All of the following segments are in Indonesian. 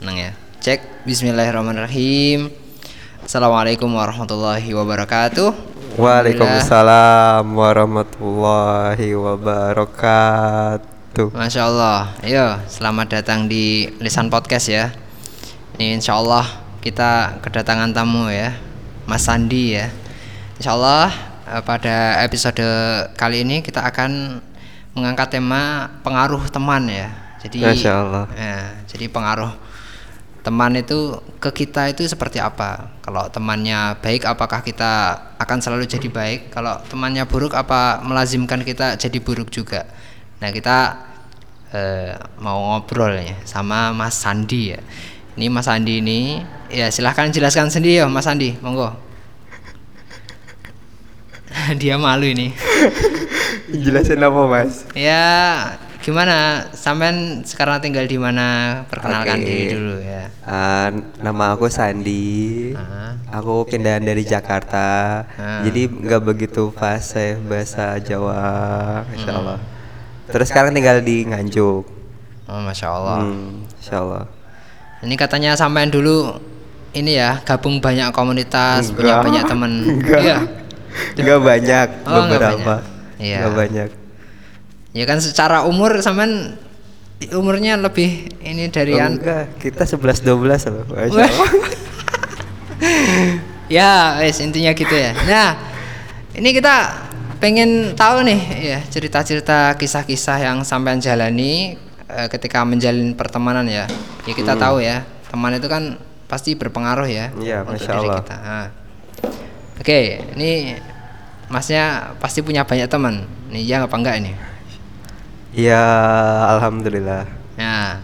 Tenang ya. Cek. Bismillahirrahmanirrahim. Assalamualaikum warahmatullahi wabarakatuh. Waalaikumsalam warahmatullahi wabarakatuh. Masya Allah. Ayo, selamat datang di Lisan Podcast ya. Ini insya Allah kita kedatangan tamu ya, Mas Sandi ya. Insya Allah eh, pada episode kali ini kita akan mengangkat tema pengaruh teman ya. Jadi, Masya Allah. ya, jadi pengaruh teman itu ke kita itu seperti apa? Kalau temannya baik, apakah kita akan selalu jadi baik? Kalau temannya buruk, apa melazimkan kita jadi buruk juga? Nah kita eh, mau ngobrol ya sama Mas Sandi ya. Ini Mas Sandi ini ya silahkan jelaskan sendiri ya Mas Sandi, monggo. Dia malu ini. Jelasin apa mas? Ya gimana? Sampean sekarang tinggal di mana? Perkenalkan Oke. diri dulu ya. Ah, nama aku Sandi. Ah. Aku pindahan dari Jakarta. Ah. Jadi nggak begitu fase bahasa Jawa, Insya Hmm. Allah. Terus sekarang tinggal di Nganjuk. Oh masya Allah. Hmm, Insya Allah. Ini katanya sampean dulu ini ya gabung banyak komunitas, punya Enggak. banyak temen. Enggak. Iya. Nggak banyak, Oh, beberapa. banyak. Iya. Nggak banyak. Ya kan secara umur sampean umurnya lebih ini dari Oh, enggak, kita 11 12 loh. Ya, wes intinya gitu ya. Nah, ini kita pengen tahu nih ya cerita-cerita kisah-kisah yang sampean jalani eh, ketika menjalin pertemanan ya. Ya kita tahu ya, teman itu kan pasti berpengaruh ya Hmm. Iya, untuk Masya diri Allah. kita. Nah. Oke, ini Masnya pasti punya banyak teman. Nih ya apa enggak ini? Ya, alhamdulillah. Nah,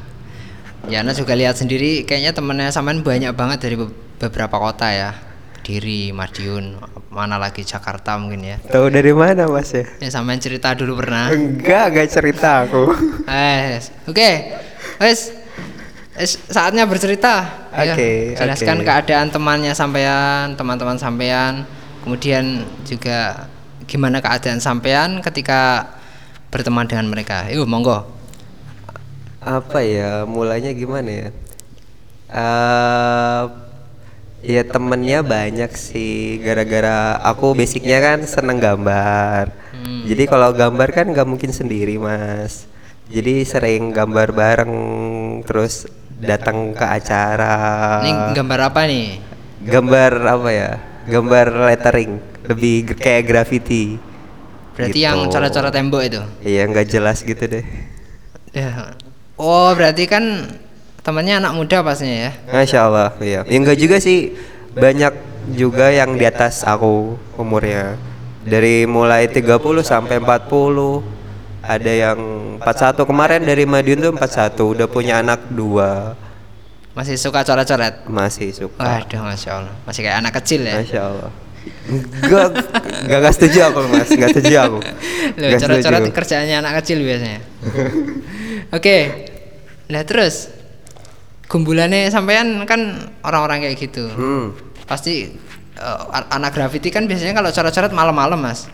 ya Anda juga lihat sendiri kayaknya temennya sampean banyak banget dari be- beberapa kota ya. Kediri, Madiun, mana lagi Jakarta mungkin ya. Tahu dari mana Mas ya? Ya sampean cerita dulu pernah. Enggak, enggak cerita aku. Eh, oke. Wes. wes, saatnya bercerita. Ayo, Oke, jelaskan oke. keadaan temannya sampean, teman-teman sampean. Kemudian juga gimana keadaan sampean ketika berteman dengan mereka. Yuk, monggo. Apa ya? Mulainya gimana ya? Eh ya temennya banyak sih gara-gara aku basicnya kan seneng gambar Hmm. jadi kalau gambar kan nggak mungkin sendiri mas jadi sering gambar bareng terus datang ke acara Ini gambar apa nih? gambar apa ya gambar lettering lebih kayak graffiti Berarti Gitu. yang coret-coret tembok itu. iya nggak jelas gitu deh Ya. Oh, berarti kan temannya anak muda pastinya ya. Masya Allah iya ya enggak juga sih banyak juga yang di atas aku umurnya dari mulai 30 sampai 40 ada yang 41 kemarin dari Madiun tuh 41 udah punya anak dua Masih suka coret-coret. masih suka Waduh, masya Allah. Masih kayak anak kecil ya. Masya Allah Enggak, enggak, enggak setuju aku mas, enggak setuju aku Loh, coret-coret kerjaannya anak kecil biasanya. Oke. Nah, terus gumbulannya sampean kan orang-orang kayak gitu. Hmm, Pasti a- anak graffiti kan biasanya kalau coret-coret malam-malam, Mas.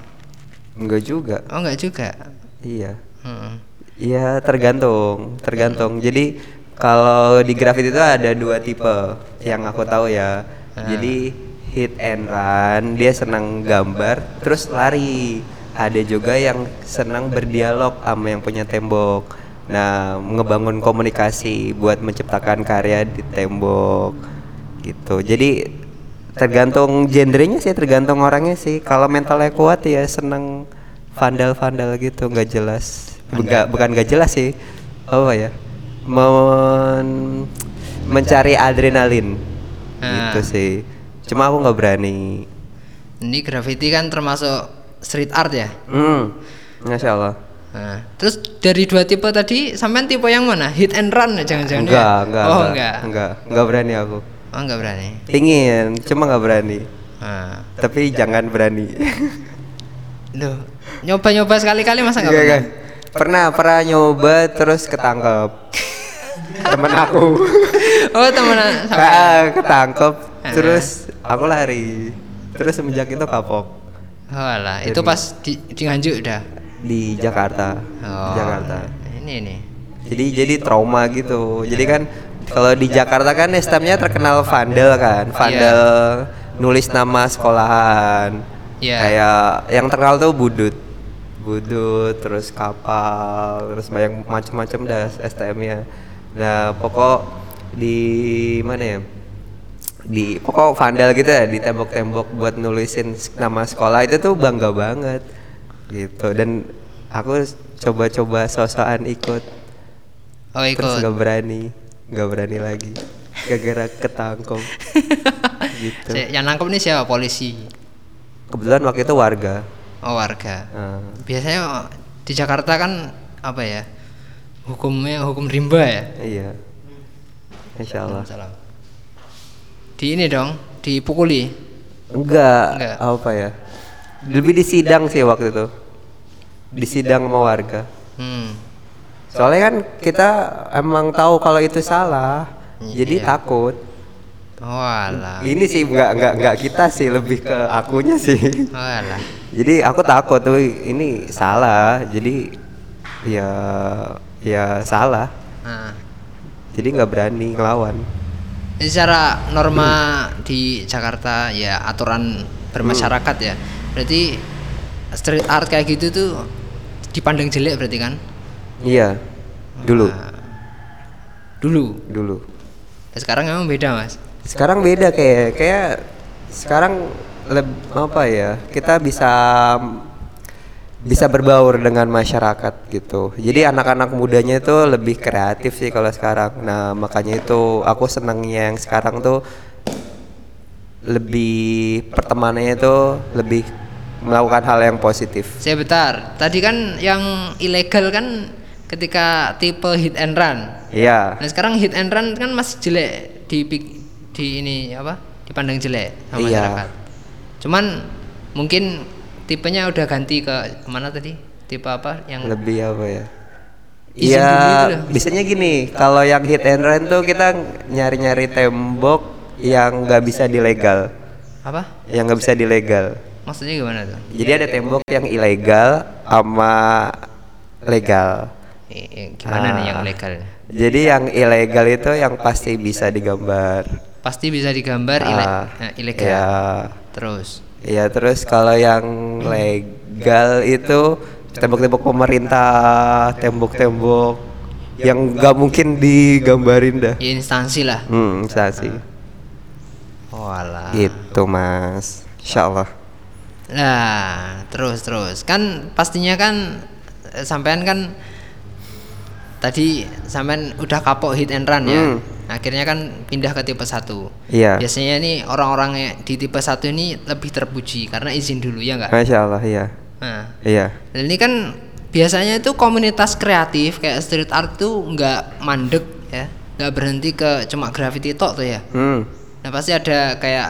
enggak juga Oh, enggak juga. Iya Hmm. Iya tergantung, tergantung. Jadi kalau di grafit itu ada dua tipe yang aku tahu ya. Jadi hit and run, dia senang gambar, terus lari. Ada juga yang senang berdialog sama yang punya tembok. Nah, ngebangun komunikasi buat menciptakan karya di tembok gitu. Jadi tergantung genrenya sih, tergantung orangnya sih. Kalau mentalnya kuat ya seneng vandal-vandal gitu, nggak jelas. Bukan bukan nggak jelas sih. Apa ya? Men- mencari adrenalin Ah. gitu sih. Cuma aku nggak berani. Ini graffiti kan termasuk street art ya. Hmm, masya Allah. Nah, terus dari dua tipe tadi, sampean tipe yang mana? Hit and run ya, jangan-jangan? Enggak, ya? enggak, Oh, enggak, enggak. enggak, enggak berani aku. Oh, enggak berani. Pingin, cuma nggak berani. Nah, Tapi jangan berani. loh, nyoba-nyoba sekali-kali masa enggak Iya, pernah? kan? Pernah, pernah nyoba terus ketangkep. Temen aku. Oh, temenan sampean. Ah, ketangkep. Terus aku lari. Terus semenjak itu kapok Oh, alah, itu pas di, di Nganjuk udah. di Jakarta. Oh, Jakarta. Ini nih. Jadi jadi trauma gitu. Jadi kan kalau di Jakarta kan STM-nya terkenal vandal kan, vandal nulis nama sekolahan. Iya. Kayak yang terkenal tuh Budut. Budut, terus kapal, terus banyak macam-macam dah STM-nya. Nah, pokok di mana ya? Di pokok vandal gitu ya, di tembok-tembok buat nulisin nama sekolah itu tuh bangga banget. Gitu. Dan aku coba-coba sosokan ikut Oh terus ikut. nggak berani nggak berani lagi gara-gara ketangkep gitu Yang nangkep nih siapa? Polisi. kebetulan waktu itu warga Oh warga. Nah, Biasanya di Jakarta kan apa ya? Hukumnya hukum rimba ya. iya Insya Allah Salam. Di ini dong, dipukuli. enggak, Enggak. apa ya lebih di sidang sih waktu itu di sidang sama warga Hmm. soalnya kan kita emang tahu kalau itu salah jadi Iya. takut Oh alah. ini sih nggak nggak nggak kita sih lebih ke akunya sih Oh alah. jadi aku takut tuh ini salah jadi ya ya salah Nah. jadi nggak berani ngelawan Jadi secara norma di Jakarta ya aturan bermasyarakat ya. Berarti street art kayak gitu tuh dipandang jelek berarti kan? iya dulu Nah, dulu. dulu Sekarang emang beda mas. sekarang beda kayak kayak sekarang leb- apa ya kita bisa bisa berbaur dengan masyarakat gitu jadi anak-anak mudanya itu lebih kreatif sih kalau sekarang nah makanya itu aku senangnya yang sekarang tuh lebih pertemanannya itu lebih melakukan hal yang positif Saya bentar. Tadi kan yang ilegal kan ketika tipe hit and run. iya Nah sekarang hit and run kan masih jelek di di ini apa? Dipandang jelek sama Iya. masyarakat. Cuman mungkin tipenya udah ganti ke ke mana tadi? Tipe apa yang lebih apa ya Iya, biasanya gini, kalau yang hit and run tuh kita nyari-nyari tembok yang nggak bisa dilegal, apa? yang nggak bisa dilegal. Maksudnya gimana tuh? Jadi ada tembok yang ilegal sama legal. Gimana nih yang Ah. legal? Jadi yang ilegal itu yang pasti bisa digambar. Pasti bisa digambar Ah, eh, ilegal. Iya, Terus. Iya terus kalau yang legal itu tembok-tembok pemerintah, tembok-tembok yang nggak mungkin digambarin dah. Ya, instansi lah. Hmm, instansi. Oh alah. Gitu mas, Insya Allah. Nah, terus terus kan pastinya kan eh, sampean kan tadi sampean udah kapok hit and run ya. Hmm. Akhirnya kan pindah ke tipe 1. Iya. Biasanya nih orang-orang di tipe 1 ini lebih terpuji karena izin dulu ya enggak? Masya Allah, iya, Nah, iya, dan ini kan biasanya itu komunitas kreatif kayak street art tuh nggak mandek ya, nggak berhenti ke cuma graffiti tok tuh ya. hmm, Nah pasti ada kayak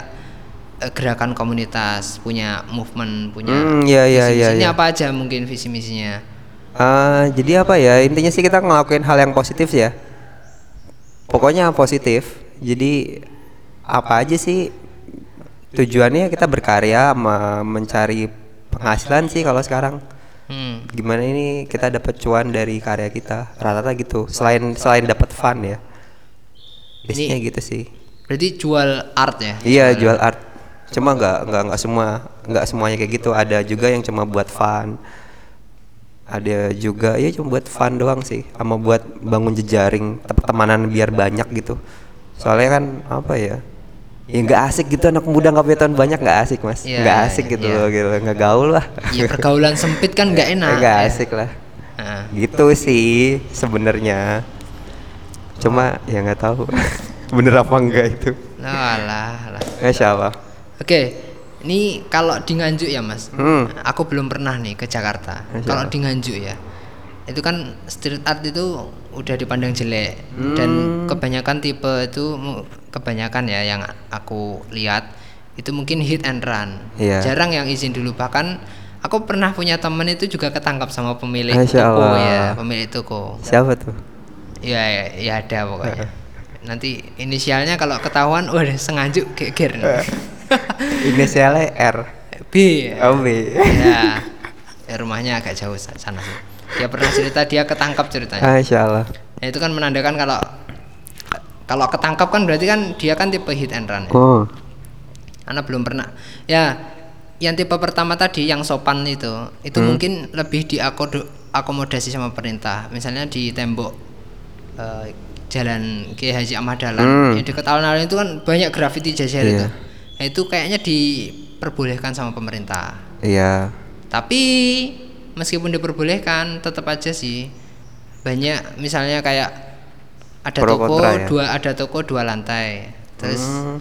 eh, gerakan komunitas, punya movement, punya Hmm, iya, iya, visi iya, misinya iya. apa aja mungkin visi misinya. Ah, jadi apa ya? Intinya sih kita ngelakuin hal yang positif ya. Pokoknya positif. Jadi apa aja sih tujuannya kita berkarya sama mencari penghasilan sih kalau sekarang. Hmm. Gimana ini kita dapat cuan dari karya kita? Rata-rata gitu. Selain selain dapat fun ya. Biasanya gitu sih. Berarti jual art ya? Iya jual art. Cuma nggak nggak nggak semua nggak semuanya kayak gitu. Ada juga yang cuma buat fun. Ada juga ya cuma buat fun doang sih. Sama buat bangun jejaring pertemanan biar banyak gitu. Soalnya kan apa ya? Ya nggak asik gitu anak muda nggak punya teman banyak nggak asik mas. Iya, Nggak asik gitu iya. loh gitu. Nggak gaul lah. Iya pergaulan sempit kan nggak enak. Nggak ya. asik lah. Nah, Gitu sih sebenarnya. Cuma ya nggak tahu bener apa enggak itu. alah, alah. Masya Allah. Oke, ini kalau di Nganjuk ya mas, Hmm. aku belum pernah nih ke Jakarta. Kalau di Nganjuk ya, itu kan street art itu udah dipandang jelek Hmm. dan kebanyakan tipe itu kebanyakan ya yang aku lihat itu mungkin hit and run. Iya. Jarang yang izin dulu bahkan aku pernah punya temen itu juga ketangkap sama pemilik toko Allah. ya, pemilik toko. Siapa tuh? Ya, ya, ya ada pokoknya. Nanti inisialnya kalau ketahuan, waduh sengajuk geger. Inisialnya R. B. Oh, B. Ya. Ya, rumahnya agak jauh sa- sana sih. Dia pernah cerita dia ketangkap ceritanya. Masya Allah. Ya, itu kan menandakan kalau kalau ketangkap kan berarti kan dia kan tipe hit and run ya. Oh. Anak belum pernah. Ya, yang tipe pertama tadi yang sopan itu, itu Hmm. mungkin lebih diakomodasi sama pemerintah. Misalnya di tembok eh, Jalan Kiai Haji Ahmad Dahlan Hmm. yang dekat alun-alun itu kan banyak grafiti jajar Iya. itu. Nah, itu kayaknya diperbolehkan sama pemerintah. Iya. Tapi meskipun diperbolehkan, tetap aja sih banyak misalnya kayak ada Pro toko kontra ya? dua ada toko dua lantai, terus Hmm.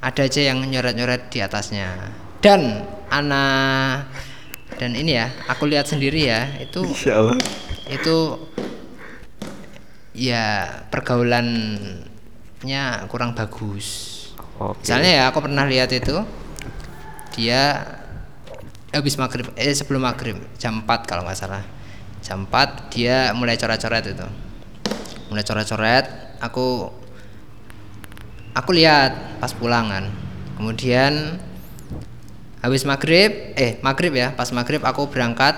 ada aja yang nyoret-nyoret di atasnya. Dan anak dan ini ya, aku lihat sendiri ya, itu Insya Allah. itu ya pergaulannya kurang bagus. Oke. Misalnya ya aku pernah lihat itu dia habis maghrib eh sebelum maghrib jam 4 kalau nggak salah jam 4 dia mulai coret-coret itu mulai coret-coret aku aku lihat pas pulang kan kemudian habis maghrib eh maghrib ya pas maghrib aku berangkat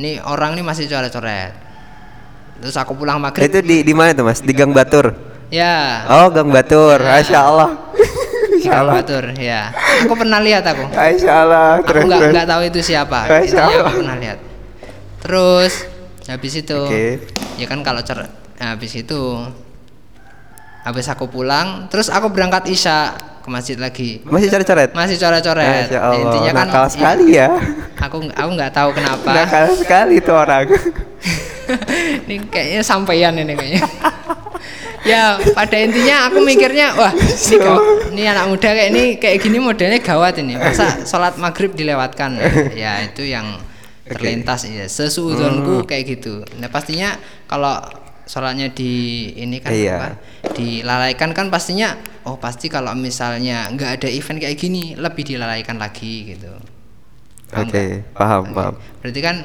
ini orang ini masih coret-coret terus aku pulang maghrib Itu di di mana tuh Mas? Di Gang Batur. Ya Oh, Gang Batur. Masya Allah. di Gang Batur ya aku pernah lihat aku Masya Allah. aku nggak nggak tahu itu siapa Masya Intinya aku Allah. pernah lihat terus habis itu Oke. ya kan kalau cer habis itu habis aku pulang terus aku berangkat isya ke masjid lagi Masih coret-coret? masih coret-coret Masya Allah. intinya kan Nakal sekali ya. aku aku nggak tahu kenapa Nakal sekali tuh orang. ini kayaknya sampeyan ini kayaknya ya pada intinya aku mikirnya wah ini, gaw- ini anak muda kayak ini kayak gini modelnya gawat ini. Masa sholat maghrib dilewatkan? Ya itu yang terlintas ya Hmm. sesuudonku kayak gitu. Nah pastinya kalau sholatnya di ini kan Iya. apa dilalaikan kan pastinya oh pasti kalau misalnya nggak ada event kayak gini lebih dilalaikan lagi gitu. Paham Oke, nggak? paham, paham. Berarti kan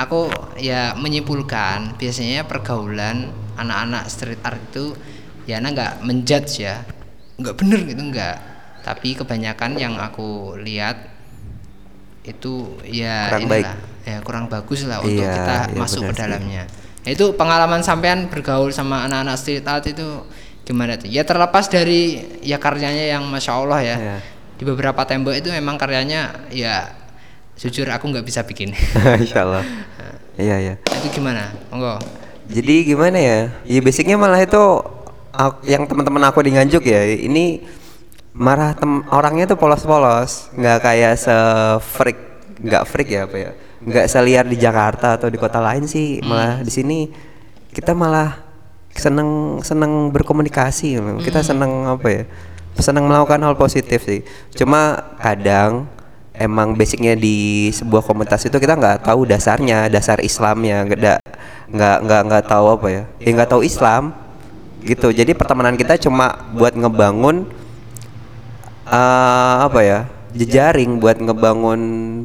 aku ya menyimpulkan biasanya pergaulan anak-anak street art itu ya anak nggak menjudge ya, nggak bener gitu nggak. Tapi kebanyakan yang aku lihat itu ya Kurang inilah, ya kurang bagus lah untuk Iya, kita iya masuk ke dalamnya. Nah, itu pengalaman sampean bergaul sama anak-anak street art itu gimana tuh? Ya terlepas dari ya karyanya yang masya Allah ya. Iya. Di beberapa tembok itu memang karyanya ya jujur aku nggak bisa bikin. Insya Allah. Iya, iya. itu gimana? Monggo. Jadi gimana ya? Ya basicnya malah itu ak- yang teman-teman aku di Nganjuk ya. Ini marah tem orangnya tuh polos-polos, nggak kayak se freak, nggak freak ya apa ya? Nggak seliar di Jakarta atau di kota lain sih. Malah di sini kita malah seneng seneng berkomunikasi. Kita seneng apa ya? Seneng melakukan hal positif sih. Cuma kadang emang basicnya di sebuah komunitas itu kita nggak tahu dasarnya dasar Islamnya nggak nggak nggak nggak tahu apa ya. Ya nggak tahu Islam gitu. Jadi pertemanan kita cuma buat ngebangun eh, apa ya jejaring buat ngebangun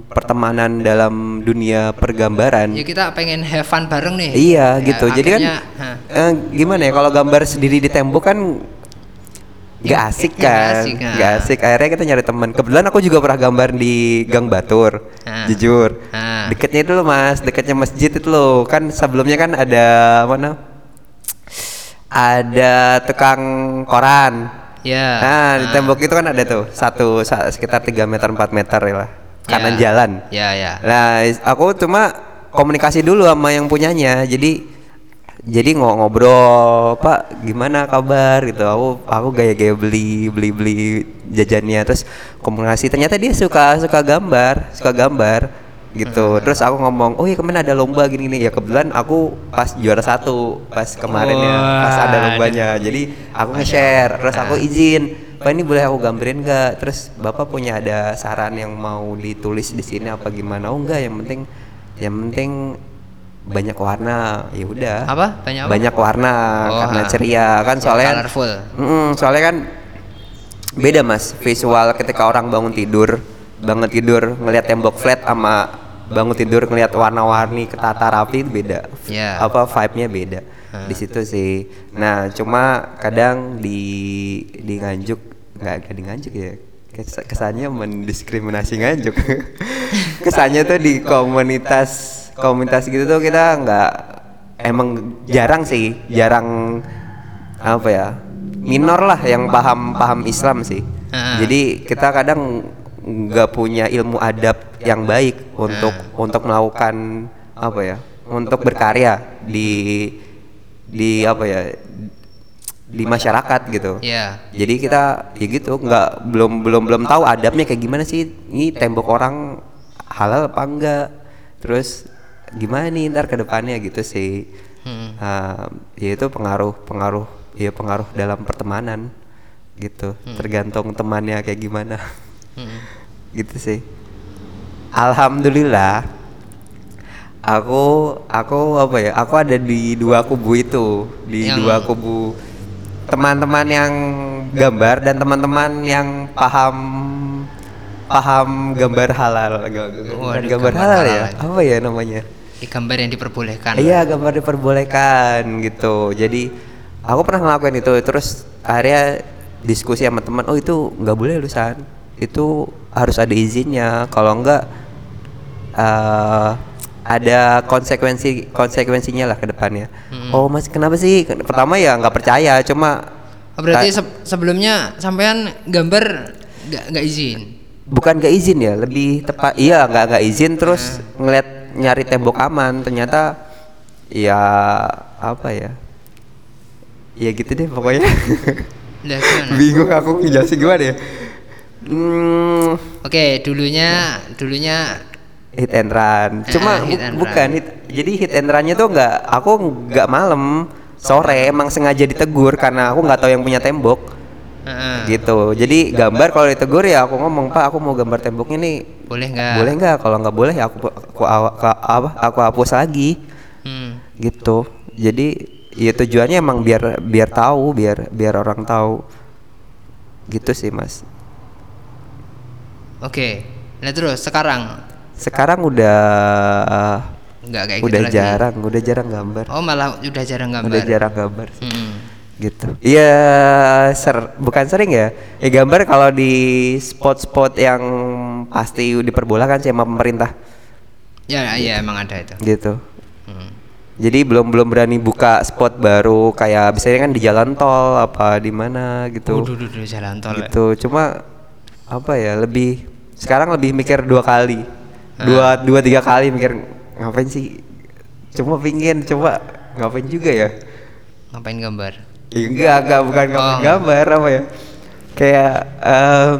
pertemanan dalam dunia pergambaran. Ya kita pengen have fun bareng nih. iya Ya, gitu. Jadi kan akhirnya, eh, gimana ya kalau gambar sendiri di tembok kan nggak asik nggak kan asik, nah. nggak asik akhirnya kita nyari teman kebetulan aku juga pernah gambar di Gang Batur Nah. jujur Nah. deketnya itu loh mas deketnya masjid itu loh kan sebelumnya kan ada mana ada tukang koran ya. nah di tembok itu kan ada tuh satu sa- sekitar 3 meter 4 meter ya lah kanan Ya. jalan Ya ya. Nah, aku cuma komunikasi dulu sama yang punyanya. Jadi jadi ngo- ngobrol, Pak, gimana kabar gitu. Aku aku gaya-gaya beli beli beli jajannya terus komunikasi. Ternyata dia suka suka gambar, suka gambar gitu. Terus aku ngomong, "Oh iya kemarin ada lomba gini gini." Ya kebetulan aku pas juara satu pas kemarin ya, pas ada lombanya. Jadi aku nge-share, terus aku izin Pak ini boleh aku gambarin nggak? Terus bapak punya ada saran yang mau ditulis di sini apa gimana? Oh enggak, yang penting yang penting banyak warna. Ya udah. Apa? Banyak apa? Banyak warna Oh, karena ha. ceria kan Ya, soalnya. kan- colorful. Mm-mm, soalnya kan beda mas visual ketika orang bangun tidur bangun tidur ngelihat tembok flat sama bangun tidur ngelihat warna-warni ketata rapi itu beda Ya. apa vibe-nya beda di situ sih nah cuma kadang di di nganjuk nggak di nganjuk ya Kes- kesannya mendiskriminasi nganjuk kesannya tuh di komunitas komunitas gitu tuh kita nggak emang jarang sih jarang apa ya minor lah yang paham paham Islam sih. Ah. Jadi kita kadang nggak punya ilmu adab yang baik untuk untuk melakukan apa ya? Untuk berkarya di di apa ya? di masyarakat gitu. Ya. Jadi kita ya gitu nggak belum belum belum tahu adabnya kayak gimana sih ini tembok orang halal apa enggak terus gimana nih ntar ke depannya gitu sih. Hmm. Ah, ya itu pengaruh pengaruh ya pengaruh dalam pertemanan gitu. Tergantung temannya kayak gimana. Hmm. gitu sih. Alhamdulillah aku aku apa ya aku ada di dua kubu itu. Di Yang- dua kubu teman-teman yang gambar dan teman-teman yang paham paham gambar halal Waduh, gambar halal ya apa ya namanya gambar yang diperbolehkan. Iya gambar diperbolehkan gitu. Jadi aku pernah ngelakuin itu terus akhirnya diskusi sama teman. Oh itu nggak boleh lusan. Itu harus ada izinnya. Kalau enggak eh ada konsekuensi konsekuensinya lah ke depannya. Oh mas kenapa sih? Pertama ya nggak percaya. Cuma Oh, berarti se- sebelumnya sampean gambar nggak nggak izin. Bukan gak izin ya, lebih tepat. Iya nggak nggak izin terus ngeliat nyari tembok aman. Ternyata ya apa ya? Ya gitu deh pokoknya. Gimana? Bingung aku ngejelasin gimana ya? Hmm, Oke, dulunya dulunya hit and run. Cuma Ah, hit and bukan hit. Jadi hit and runnya tuh nggak. Aku nggak malam, sore emang sengaja ditegur karena aku nggak tahu yang punya tembok. Gitu. Jadi gambar kalau ditegur ya aku ngomong Pak, aku mau gambar temboknya nih. boleh nggak? Boleh nggak? Kalau nggak boleh ya aku aku, apa? Aku hapus lagi. Hmm. Gitu. Jadi ya tujuannya emang biar biar tahu, biar biar orang tahu. Gitu sih mas. Oke. Nah terus sekarang Sekarang udah nggak kayak udah gitu lagi. jarang, udah jarang gambar. Oh malah udah jarang gambar. Udah jarang gambar. sih. Hmm. Gitu. Iya, ser bukan sering ya. Ya gambar kalau di spot-spot yang pasti diperbolehkan sih sama pemerintah. Ya, iya emang ada itu. Gitu. Hmm. Jadi belum belum berani buka spot baru kayak biasanya kan di jalan tol apa di mana gitu. Waduh, duh, duh, jalan tol. ya. gitu. Cuma apa ya lebih sekarang lebih mikir dua kali, dua dua tiga kali mikir ngapain sih? Cuma pingin coba ngapain juga ya? Ngapain gambar? Ya, enggak enggak bukan Oh. gambar apa ya? Kayak em,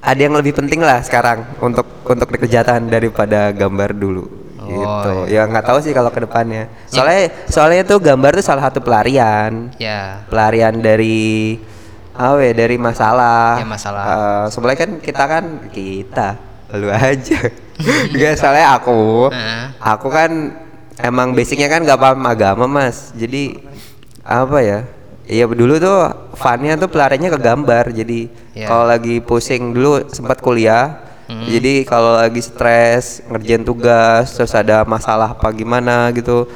ada yang lebih penting lah sekarang untuk untuk dikerjakan daripada gambar dulu. Oh, gitu. Ya nggak tahu sih kalau ke depannya. Soalnya soalnya tuh gambar tuh salah satu pelarian Ya. pelarian dari apa ya dari masalah. Ya, masalah. Eh, sebenarnya kan kita kan kita lu aja. Enggak soalnya aku. Aku kan emang basicnya kan gak paham agama mas. Jadi apa ya? Iya dulu tuh funnya tuh pelariannya ke gambar. Jadi Ya. kalau lagi pusing dulu sempat kuliah. Hmm. Jadi kalau lagi stres ngerjain tugas terus ada masalah apa gimana gitu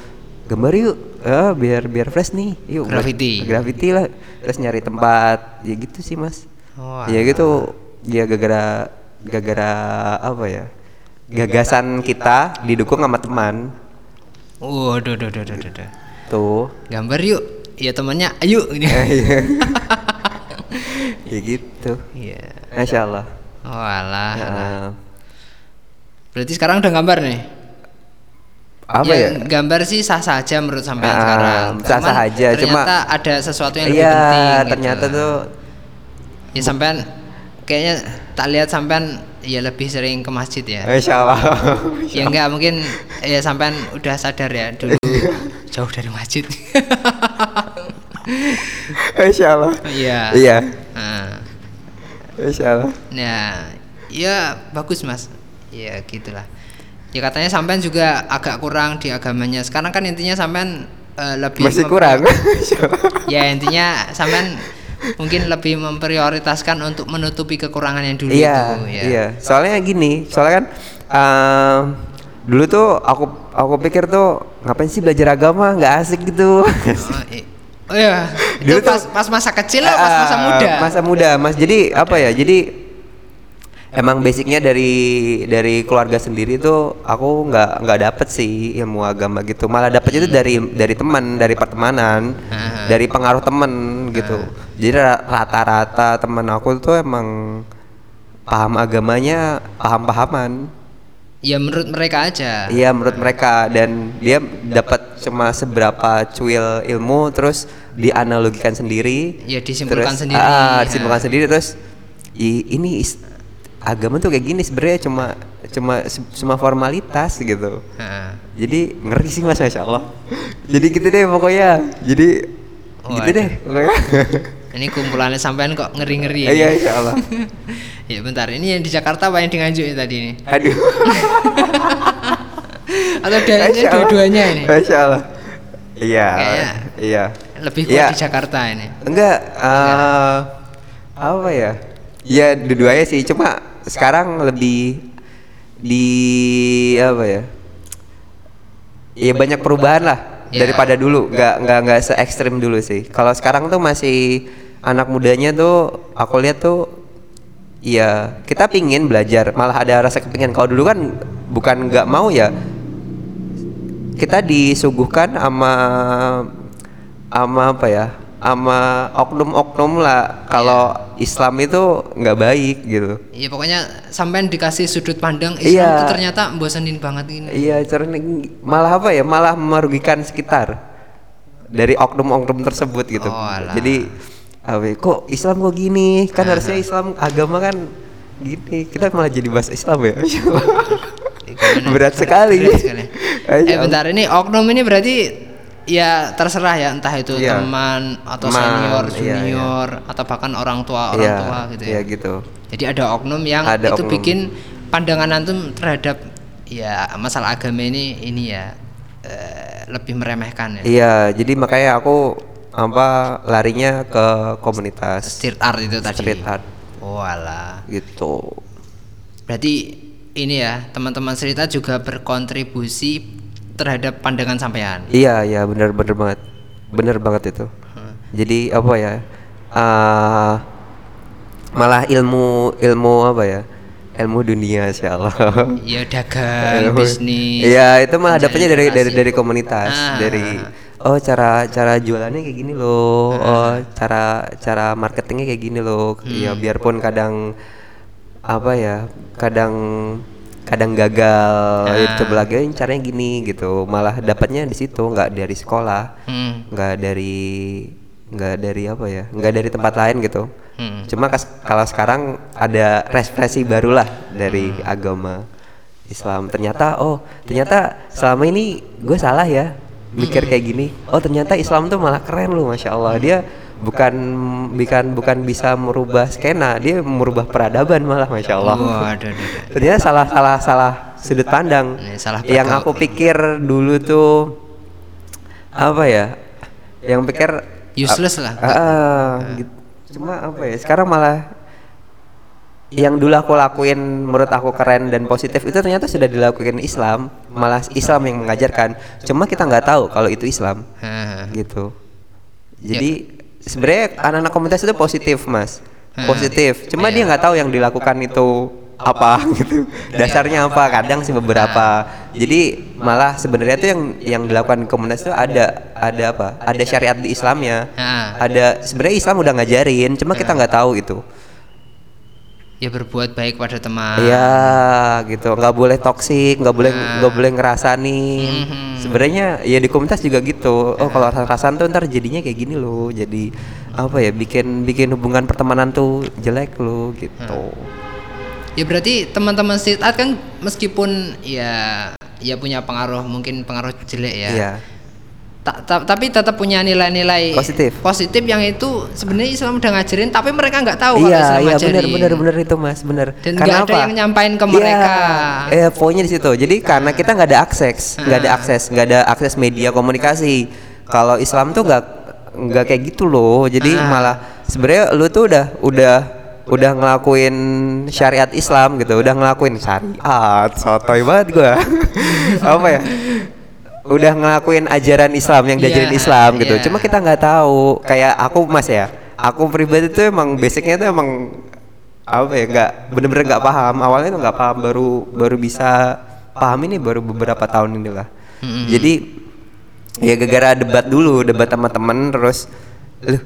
gambar yuk ya biar biar fresh nih yuk Graffiti. graffiti lah terus nyari tempat ya gitu sih mas Oh, ya gitu ya gara-gara gara-gara apa ya gagasan kita didukung sama teman Waduh, duh, duh, duh, duh, duh. tuh Gambar yuk. Ya temannya, ayo. Ini. ya gitu Iya. masya Allah Oh alah. Ya. Berarti sekarang udah gambar nih? apa ya, Gambar sih sah saja menurut sampean Ah, sekarang. sah-sah Cuman aja, cuma- ternyata ada sesuatu yang lebih iya penting. gitu. ternyata tuh Ya sampean kayaknya tak lihat sampean ya lebih sering ke masjid ya. masya Allah ya enggak mungkin ya sampean udah sadar ya dulu jauh dari masjid. Masya Allah Iya. iya Nah, masya Allah Nah, ya bagus mas. Ya gitulah. Ya katanya sampean juga agak kurang di agamanya. Sekarang kan intinya sampean eh, lebih masih kurang. Ya intinya sampean mungkin lebih memprioritaskan untuk menutupi kekurangan yang dulu iya itu. Ya. iya soalnya gini soalnya kan ehm, dulu tuh aku aku pikir tuh ngapain sih belajar agama nggak asik gitu Oh, i- oh ya, itu Dulu tuh- pas, pas masa kecil atau pas masa Ah, muda? masa muda mas. Jadi apa ya? Jadi emang basicnya dari dari keluarga sendiri tuh aku nggak nggak dapet sih ilmu agama gitu. Malah dapet itu dari dari teman dari pertemanan Ah. dari pengaruh temen gitu. Jadi ra- rata-rata teman aku tuh emang paham agamanya paham-pahaman Ya menurut mereka aja. Iya menurut mereka dan dia dapat cuma seberapa cuil ilmu terus dianalogikan sendiri. Ya, disimpulkan terus, sendiri. Ah, Ya. disimpulkan sendiri terus i- ini is- agama tuh kayak gini sebenarnya cuma cuma cuma formalitas gitu. Heeh. Jadi ngeri sih mas masya Allah. Jadi gitu deh pokoknya. Jadi gitu Waduh. deh pokoknya. Ini kumpulannya sampean kok ngeri-ngeri. Iya ini. insya Allah. ya bentar, ini yang di Jakarta apa yang di Nganjuk ini tadi ini? Aduh. Atau dua-duanya ini? Masya Allah. Iya. Kayaknya Iya. Lebih kuat Iya. di Jakarta ini. Enggak, eh apa ya? Ya dua-duanya sih, cuma sekarang lebih di apa ya? Ya banyak perubahan lah Ya. daripada dulu. Enggak enggak enggak se ekstrim dulu sih. Kalau sekarang tuh masih anak mudanya tuh aku lihat tuh ya kita pingin belajar, malah ada rasa kepingin. Kalau dulu kan bukan nggak mau ya, kita disuguhkan sama sama apa ya sama oknum-oknum lah kalau Islam itu nggak baik gitu Iya pokoknya sampean dikasih sudut pandang Islam Iya. itu ternyata bosenin banget ini. iya malah apa ya malah merugikan sekitar dari oknum-oknum tersebut gitu Oh, alah. jadi ya, kok Islam kok gini kan harusnya Islam agama kan gini kita malah jadi bahasa Islam ya Gimana? berat sekali Berat sekali. Eh bentar ini oknum ini berarti ya terserah ya entah itu Iya. teman atau Teman, senior, iya, junior atau bahkan orang tua orang Iya, tua gitu ya. iya gitu Jadi ada oknum yang Ada itu oknum. bikin pandangan antum terhadap ya masalah agama ini ini ya eh, lebih meremehkan ya. Iya, jadi makanya aku apa larinya ke komunitas Street art itu tadi. street art Oh alah. gitu. Berarti ini ya teman-teman cerita juga berkontribusi terhadap pandangan sampean. Iya, iya benar benar banget. Benar banget itu. Jadi apa ya? ah malah ilmu ilmu apa ya? Ilmu dunia insya Allah. Ya dagang, bisnis. Iya, itu malah dapetnya dari dari dari komunitas, Ah. dari oh cara cara jualannya kayak gini loh. Oh, cara cara marketingnya kayak gini loh. Ya biarpun kadang apa ya? Kadang kadang gagal, ya, coba lagi "Eh, caranya gini gitu. Malah dapatnya di situ, nggak dari sekolah, Hmm. nggak dari nggak dari apa ya? nggak dari tempat lain gitu. Hmm. Cuma kas- kalau sekarang ada refleksi barulah dari agama Islam. Ternyata oh, ternyata selama ini gue salah ya mikir kayak gini. Oh, ternyata Islam tuh malah keren loh, masya Allah. Dia bukan bukan bukan bisa merubah skena, dia merubah peradaban malah, masya Allah. Ada. Ternyata salah salah salah sudut pandang. Salah Yang aku pikir dulu tuh apa ya? Yang pikir Useless lah. Ah, ah, gitu. Cuma apa ya? Sekarang malah yang dulu aku lakuin menurut aku keren dan positif itu ternyata sudah dilakukan Islam, malah Islam yang mengajarkan. Cuma kita nggak tahu kalau itu Islam, gitu. Jadi sebenarnya anak-anak komunitas itu positif, Mas. Positif. Cuma dia nggak tahu yang dilakukan itu apa gitu. Dasarnya apa? Kadang sih beberapa. Jadi malah sebenarnya itu yang yang dilakukan komunitas itu ada ada apa? Ada syariat di Islamnya. Ada sebenarnya Islam udah ngajarin, cuma kita nggak tahu itu. Ya berbuat baik pada teman. Iya, gitu. Nggak boleh toksik, nggak boleh nggak boleh ngerasani. Mhm. Sebenarnya ya di komunitas juga gitu. Oh, kalau rasa-rasan tuh ntar jadinya kayak gini loh. Jadi apa ya? Bikin bikin hubungan pertemanan tuh jelek loh gitu. Ya berarti teman-teman street art kan meskipun ya ya punya pengaruh mungkin pengaruh jelek ya. Iya. Ta- ta- tapi tetap punya nilai-nilai Positif. positif yang itu sebenarnya Islam udah ngajarin tapi mereka nggak tahu kalau Iya, Islam iya ngajarin. benar benar benar itu Mas, benar. Dan nggak ada yang nyampain ke mereka. Iya, eh poinnya di situ. Jadi karena kita nggak ada akses, nggak ada akses, nggak ada akses media komunikasi. Kalau Islam tuh nggak nggak kayak gitu loh. Jadi Ah. malah sebenarnya lu tuh udah udah udah ngelakuin syariat Islam gitu, udah ngelakuin syariat. Sotoy banget gua. Apa ya? Udah ngelakuin ajaran Islam yang diajarin Iya, Islam gitu. iya. Cuma kita nggak tahu. Kayak aku Mas ya. Aku pribadi tuh emang basicnya tuh emang apa ya nggak bener-bener nggak paham awalnya tuh nggak paham baru baru bisa paham ini baru beberapa tahun inilah Mm-mm. jadi ya gara-gara debat dulu debat sama temen terus lu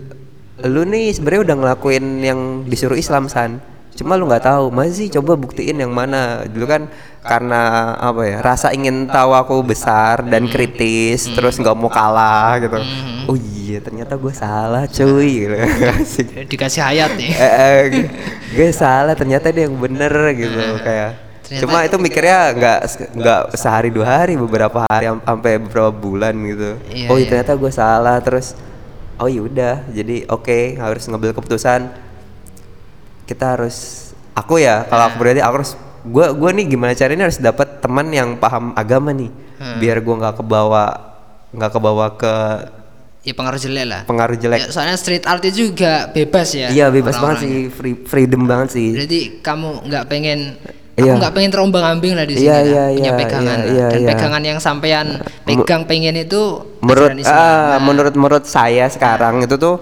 lu nih sebenarnya udah ngelakuin yang disuruh Islam san cuma lu nggak tahu masih coba buktiin yang mana. Dulu kan karena apa ya rasa ingin tahu aku besar dan kritis terus nggak mau kalah gitu. Oh iya ternyata gue salah cuy gitu. Asik. dikasih hayat nih. Eh, eh, gue salah ternyata dia yang bener gitu kayak. Ternyata- cuma itu mikirnya nggak nggak sehari dua hari beberapa hari am- sampai beberapa bulan gitu. Iya, oh iya. ternyata gue salah terus oh iya udah jadi oke harus ngambil keputusan kita harus aku ya kalau aku berarti aku harus gue gue nih gimana caranya harus dapat teman yang paham agama nih Hmm. biar gue nggak kebawa nggak kebawa ke ya pengaruh jelek lah pengaruh jelek Ya, soalnya street art itu juga bebas ya iya bebas banget sih orang-orangnya. free, freedom banget sih Berarti kamu nggak pengen Iya. aku nggak pengen terombang ambing lah di sini Iya, lah. iya, punya iya, pegangan iya, iya, dan iya. pegangan yang sampean pegang pengen itu menurut ah, Nah, menurut menurut saya sekarang itu tuh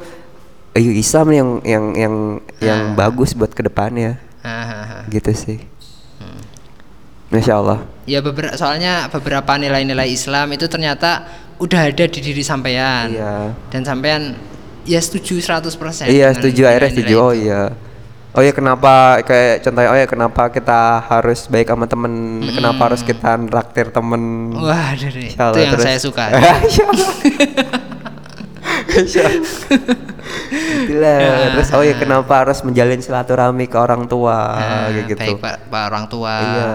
eh, Islam yang yang yang yang Ah. bagus buat ke depannya hahaha. gitu sih. Hmm. Masya Allah. Ya beberapa soalnya beberapa nilai-nilai Islam itu ternyata udah ada di diri sampean. Iya. Dan sampean ya setuju 100% iya setuju. Akhirnya setuju. Oh iya. Oh iya kenapa kayak contohnya oh ya kenapa kita harus baik sama temen? Kenapa harus kita raktir temen? Wah dari Hmm. itu yang terus- saya suka Allah. Itulah. Terus oh ya kenapa harus menjalin silaturahmi ke orang tua Nah, kayak gitu. baik pak, pak orang tua Iya.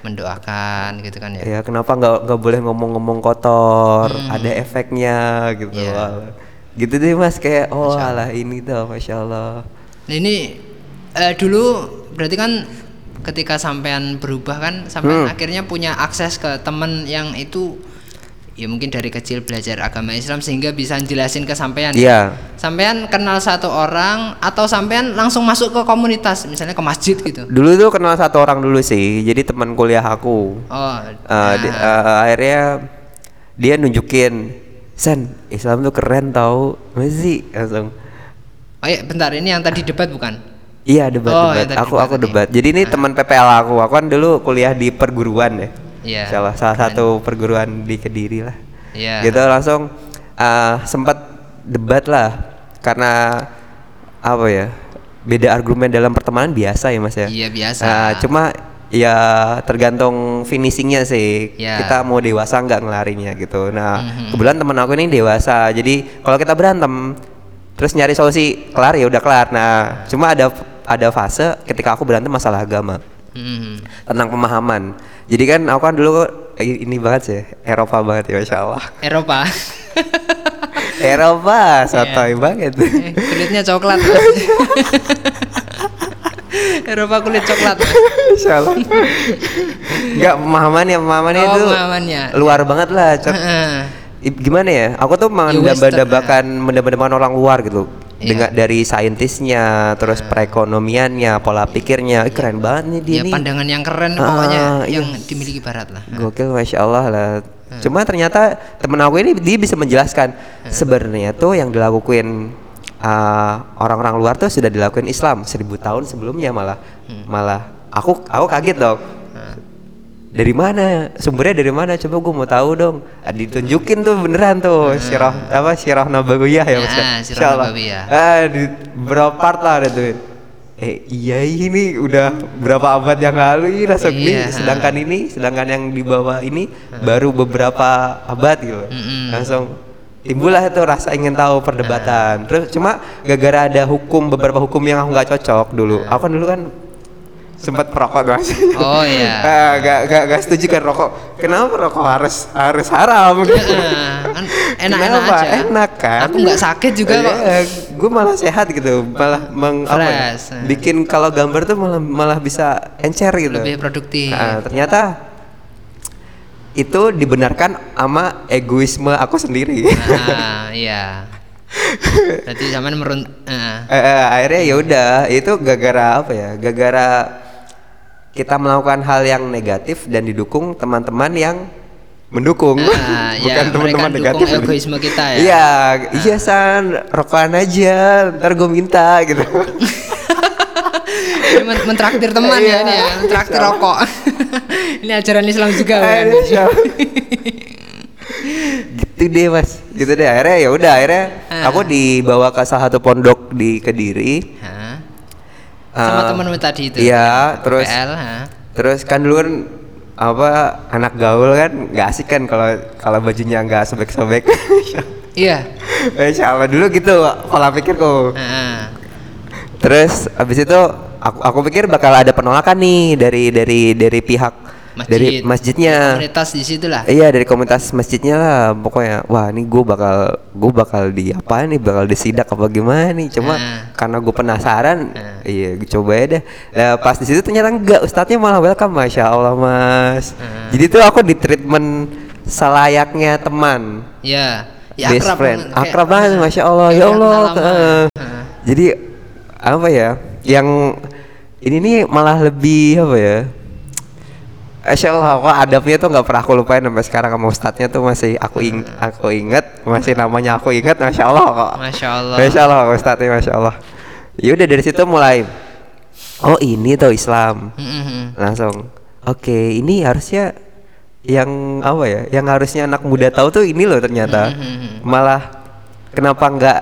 mendoakan gitu kan ya Ya kenapa nggak nggak boleh ngomong-ngomong kotor, ada efeknya gitu. Hmm. Iya. Gitu deh mas kayak oh alah ini tuh masya Allah. Nah ini eh, dulu berarti kan ketika sampean berubah kan sampean Hmm. akhirnya punya akses ke temen yang itu ya mungkin dari kecil belajar agama Islam sehingga bisa jelasin ke sampean. Iya. Sampean kenal satu orang atau sampean langsung masuk ke komunitas misalnya ke masjid gitu. Dulu tuh kenal satu orang dulu sih, jadi teman kuliah aku. Oh. Eh, di- eh, akhirnya dia nunjukin, San Islam tuh keren tau, masih langsung. Oh iya, bentar ini yang tadi debat bukan? Iya debat Oh, debat. Aku debat aku debat. Jadi ini teman PPL aku. Aku kan dulu kuliah di perguruan ya. Iya. Salah salah satu perguruan di Kediri lah. Iya. Gitu langsung eh, sempat debat lah karena apa ya? Beda argumen dalam pertemanan biasa ya Mas ya. Iya, biasa. Nah, cuma ya tergantung finishingnya sih. Iya. Kita mau dewasa nggak ngelarinya gitu. Nah, Mhm. kebetulan teman aku ini dewasa. Jadi kalau kita berantem terus nyari solusi kelar ya udah kelar. Nah, cuma ada ada fase ketika aku berantem masalah agama Hmm. tentang pemahaman. Jadi kan aku kan dulu ini banget sih, Eropa banget ya Masya Allah. Eropa. Eropa, sotoy banget. Eh, kulitnya coklat. Eropa kulit coklat. Masya Allah. Enggak pemahamannya, pemahamannya Oh, itu pemahamannya. luar banget lah. Cok. Gimana ya? Aku tuh mendambakan mendambakan orang luar gitu. Iya. Dengan dari saintisnya, terus perekonomiannya, pola pikirnya, Ih, keren banget nih dia ya nih. pandangan yang keren Ah, pokoknya iya. yang dimiliki barat lah. Gokil masya Allah lah. Cuma ternyata temen aku ini dia bisa menjelaskan sebenarnya tuh yang dilakuin uh, orang-orang luar tuh sudah dilakuin Islam seribu tahun sebelumnya malah malah aku aku kaget dong. Dari mana sumbernya dari mana? Coba gue mau tahu dong. Ah, ditunjukin tuh beneran tuh sirah apa sirah nabawiyah ya Ah, Mas? ya? Sirah. Nabawiyah. Ah, di berapa part lah ada tuh. Eh iya ini udah berapa abad yang lalu ini langsung Iya. nih sedangkan ini sedangkan yang di bawah ini baru beberapa abad gitu Mm-mm. langsung timbullah itu rasa ingin tahu perdebatan terus cuma gara-gara ada hukum beberapa hukum yang aku nggak cocok dulu aku kan dulu kan sempat perokok mas Oh, iya. Ah, gak, gak, gak setuju kan rokok kenapa rokok harus harus haram gitu Nah, enak-enak aja. enak kan Aku nggak sakit juga kok. gue malah sehat gitu malah meng, apa ya, eh. bikin kalau gambar tuh malah malah bisa encer gitu Lebih produktif. Nah, ternyata itu dibenarkan sama egoisme aku sendiri. Ah, iya. Berarti zaman merun. Eh, eh, akhirnya ya udah itu gara-gara apa ya? Gara-gara kita melakukan hal yang negatif dan didukung teman-teman yang mendukung, Ah, ya, bukan teman-teman mereka negatif. egoisme kita ya. Iya, iya san, rokokan aja, ntar gue minta gitu. Ini men- mentraktir teman ya Iya. ini ya, mentraktir rokok. ini ajaran Islam juga kan. Gitu deh mas gitu deh akhirnya ya udah akhirnya Ah. aku dibawa ke salah satu pondok di kediri Hah? Sama Eh, temenmu tadi itu. iya terus PL, terus kan dulu kan apa anak gaul kan nggak asik kan kalau kalau bajunya nggak sobek-sobek Iya. Insya Allah dulu gitu pola pikirku Heeh. terus abis itu aku aku pikir bakal ada penolakan nih dari dari dari pihak Masjid. dari masjidnya. Komunitas di situ lah. Iya dari komunitas masjidnya lah. Pokoknya wah ini gue bakal gue bakal di apa nih? Bakal disidak apa gimana nih? Cuma Nah. karena gue penasaran Nah. iya coba ya deh. Nah, pas di situ ternyata enggak. Ustadznya malah welcome masya allah mas. Nah. jadi tuh aku di treatment selayaknya teman. Iya. Ya, best akrab friend. kayak- akrab banget masya allah. Ya allah jadi apa ya? Yang ini nih malah lebih apa ya Masya Allah, kok adabnya tuh nggak pernah aku lupain sampai sekarang sama ustadznya tuh masih aku ing aku inget, masih namanya aku inget, masya Allah kok. Masya Allah. Masya Allah ustadznya, masya Allah. Ya udah dari situ mulai, oh ini tuh Islam, Mm-mm. langsung. Oke, ini harusnya yang apa ya? Yang harusnya anak muda tahu tuh ini loh ternyata. Mhm. Malah kenapa nggak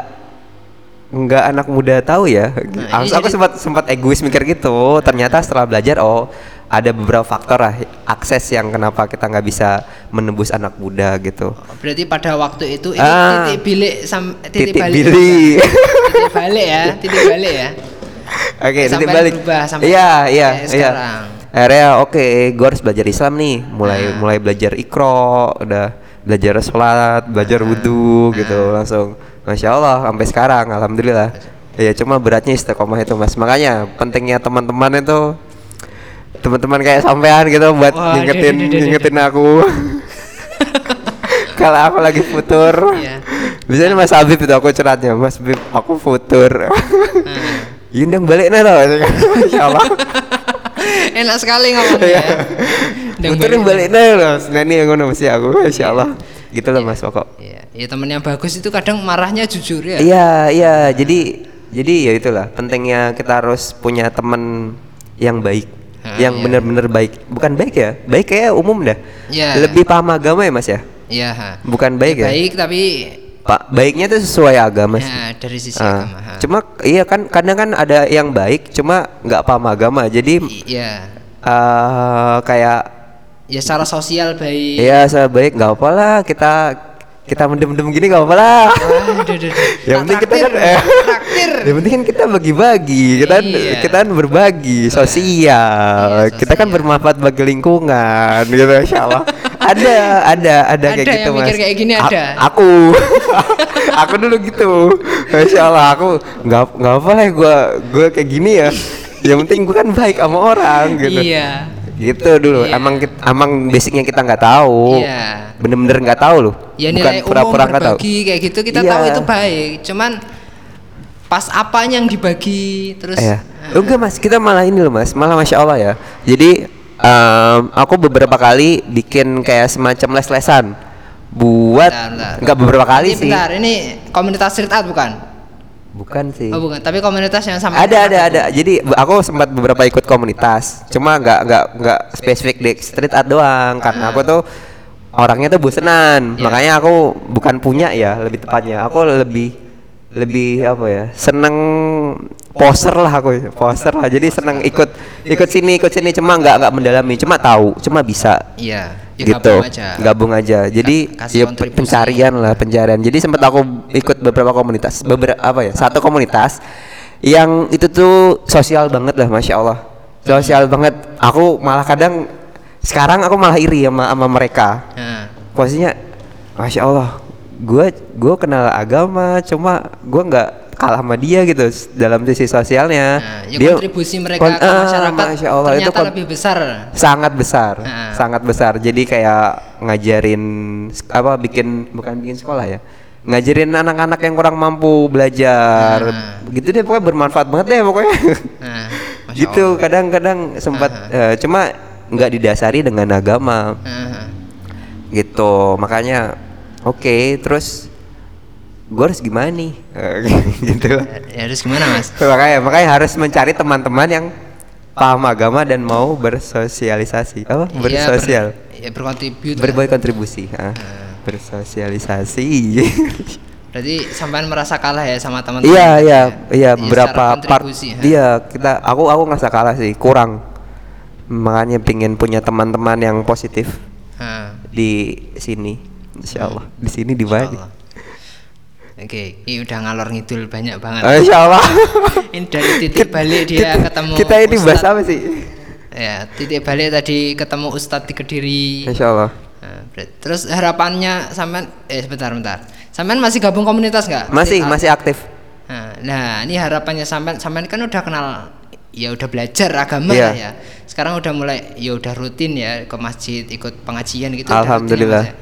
nggak anak muda tahu ya? Nah, aku ini aku sempat sempat egois mikir gitu. Ternyata setelah belajar, oh ada beberapa faktor lah akses yang kenapa kita nggak bisa menembus anak muda gitu. Berarti pada waktu itu ini Ah. titik bilik sam titik, Titik balik. bilik. titik balik ya, titik balik ya. Oke, Sampai titik balik. berubah sampai Iya, iya, iya. sekarang. Akhirnya oke, gue harus belajar Islam nih. Mulai Nah. mulai belajar ikro, udah belajar sholat, belajar wudhu gitu Nah. langsung. Masya Allah, sampai sekarang, alhamdulillah. Ya cuma beratnya istiqomah itu mas. Makanya pentingnya teman-teman itu teman-teman kayak sampean gitu buat Wah, ngingetin dede, dede, dede. ngingetin aku. Kalau aku lagi futur, Iya. biasanya Mas Habib itu aku curhatnya, Mas Habib aku futur. Yundang balik nih loh, Masya Allah. Enak sekali ngomongnya Iya. ya. Futur yang balik nih loh, Nani yang ngono mesti aku, Masya Allah. Gitu loh Mas pokok. Iya, ya teman yang bagus itu kadang marahnya jujur ya. Iya, iya. Jadi, jadi ya itulah pentingnya kita harus punya teman yang baik, Ah, yang iya. bener-bener baik. Bukan baik ya, baik kayak umum dah. Iya. Lebih paham agama ya Mas ya. Iya, ha. Bukan baik ya. Baik tapi Pak, baiknya itu sesuai agama sih. ya, dari sisi Ah, agama. ha. cuma iya kan kadang kan ada yang baik cuma nggak paham agama jadi Iya. eh kayak Ya secara sosial baik. ya saya baik nggak apa lah kita kita mendem-mendem gini nggak apa lah. Yang penting kita kan eh, yang penting kan kita bagi-bagi. Kita kan- Iya. kita kan berbagi sosial. Iya, kita kan bermanfaat bagi lingkungan gitu insya Allah. Ada ada ada kayak Ada gitu yang mikir mas. kayak gini, A- ada. aku. Aku dulu gitu. Insya Allah aku nggak nggak apa lah gue gue kayak gini ya. Yang penting gue kan baik sama orang gitu. Iya. Gitu dulu Iya. emang kit- emang basicnya kita nggak tahu Iya. bener-bener nggak tahu loh Ya bukan pura-pura nggak tahu kayak gitu kita Iya. tahu itu baik. Cuman pas apanya yang dibagi terus Iya. Ah. Enggak mas, kita malah ini loh mas, malah masya Allah ya. Jadi em, aku beberapa kali bikin kayak semacam les-lesan buat enggak beberapa kali ini sih. Bentar, ini komunitas street art bukan? Bukan sih. Oh bukan, tapi komunitas yang sama. Ada ada ada. Jadi aku sempat beberapa ikut komunitas, cuma nggak nggak nggak spesifik di street art doang, karena aku tuh orangnya tuh bosenan. Iya. Makanya aku bukan punya ya, lebih tepatnya. Aku lebih lebih apa ya seneng poster lah aku poster lah. Jadi seneng ikut ikut sini ikut sini. Cuma nggak nggak mendalami cuma tahu cuma bisa. Iya, ya gitu. gabung aja. gabung aja. Jadi ya pencarian lah pencarian. Jadi sempat aku ikut beberapa komunitas beberapa apa ya satu komunitas yang itu tuh sosial banget lah masya Allah. Sosial banget. Aku malah kadang sekarang aku malah iri sama sama mereka. Posisinya masya Allah gue gue kenal agama cuma gue nggak kalah sama dia gitu dalam sisi sosialnya. Nah, ya kontribusi mereka kon- ke ah, masyarakat Masya Allah, itu ternyata lebih besar. sangat besar Nah. sangat besar. Jadi kayak ngajarin apa bikin bukan bikin sekolah ya ngajarin anak-anak yang kurang mampu belajar. Nah. gitu deh pokoknya bermanfaat banget deh pokoknya. Nah, gitu kadang-kadang sempat eh, cuma nggak didasari dengan agama. Nah, gitu makanya oke terus gue harus gimana nih gitu lah. ya harus gimana mas? makanya makanya harus mencari teman-teman yang paham agama dan mau bersosialisasi apa Iya, bersosial ber, ya berkontribut. lah. berbuat kontribusi ah. bersosialisasi Berarti sampean merasa kalah ya sama teman-teman. iya iya ya? iya secara beberapa part dia kita aku aku ngerasa kalah sih kurang makanya pingin punya teman-teman yang positif Ha, di sini Insya Allah di sini di insyaallah. Oke, ini udah ngalor ngidul banyak banget. Ah, Insya Allah Ini dari titik balik dia kita, ketemu kita ini bahas Ustadz. apa sih Ya, titik balik tadi ketemu Ustadz di Kediri. Insya Allah Nah, terus harapannya sampean eh sebentar bentar. Sampean masih gabung komunitas nggak? masih masih aktif Nah, nah, ini harapannya sampean sampean kan udah kenal ya udah belajar agama Iya. lah ya. Sekarang udah mulai ya udah rutin ya ke masjid, ikut pengajian gitu udah rutin ya, Alhamdulillah. Ya.